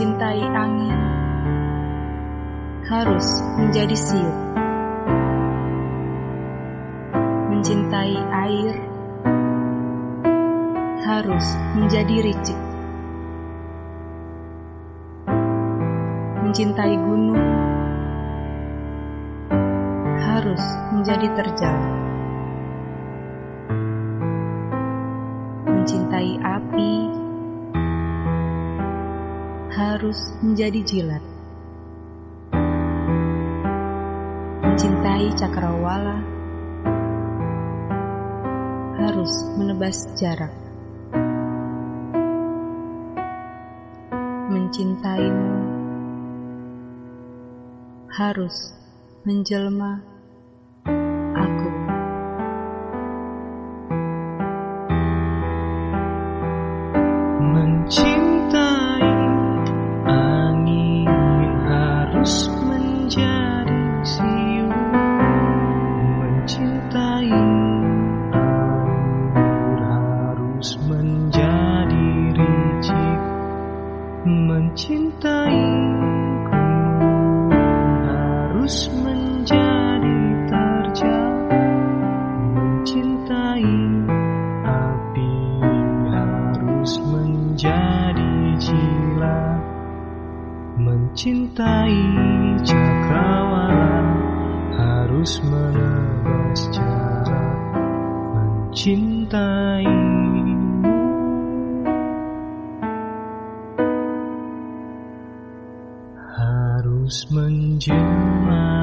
mencintai angin harus menjadi siup. Mencintai air harus menjadi ricik. Mencintai gunung harus menjadi terjal. Mencintai api harus menjadi jilat. Mencintai cakrawala harus menebas jarak. Mencintaimu harus menjelma siu Mencintai. Air harus menjadi ricik Mencintai. Harus menjadi terjal Mencintai. Api harus menjadi jilat Mencintai Mencintaimu. Harus menjelma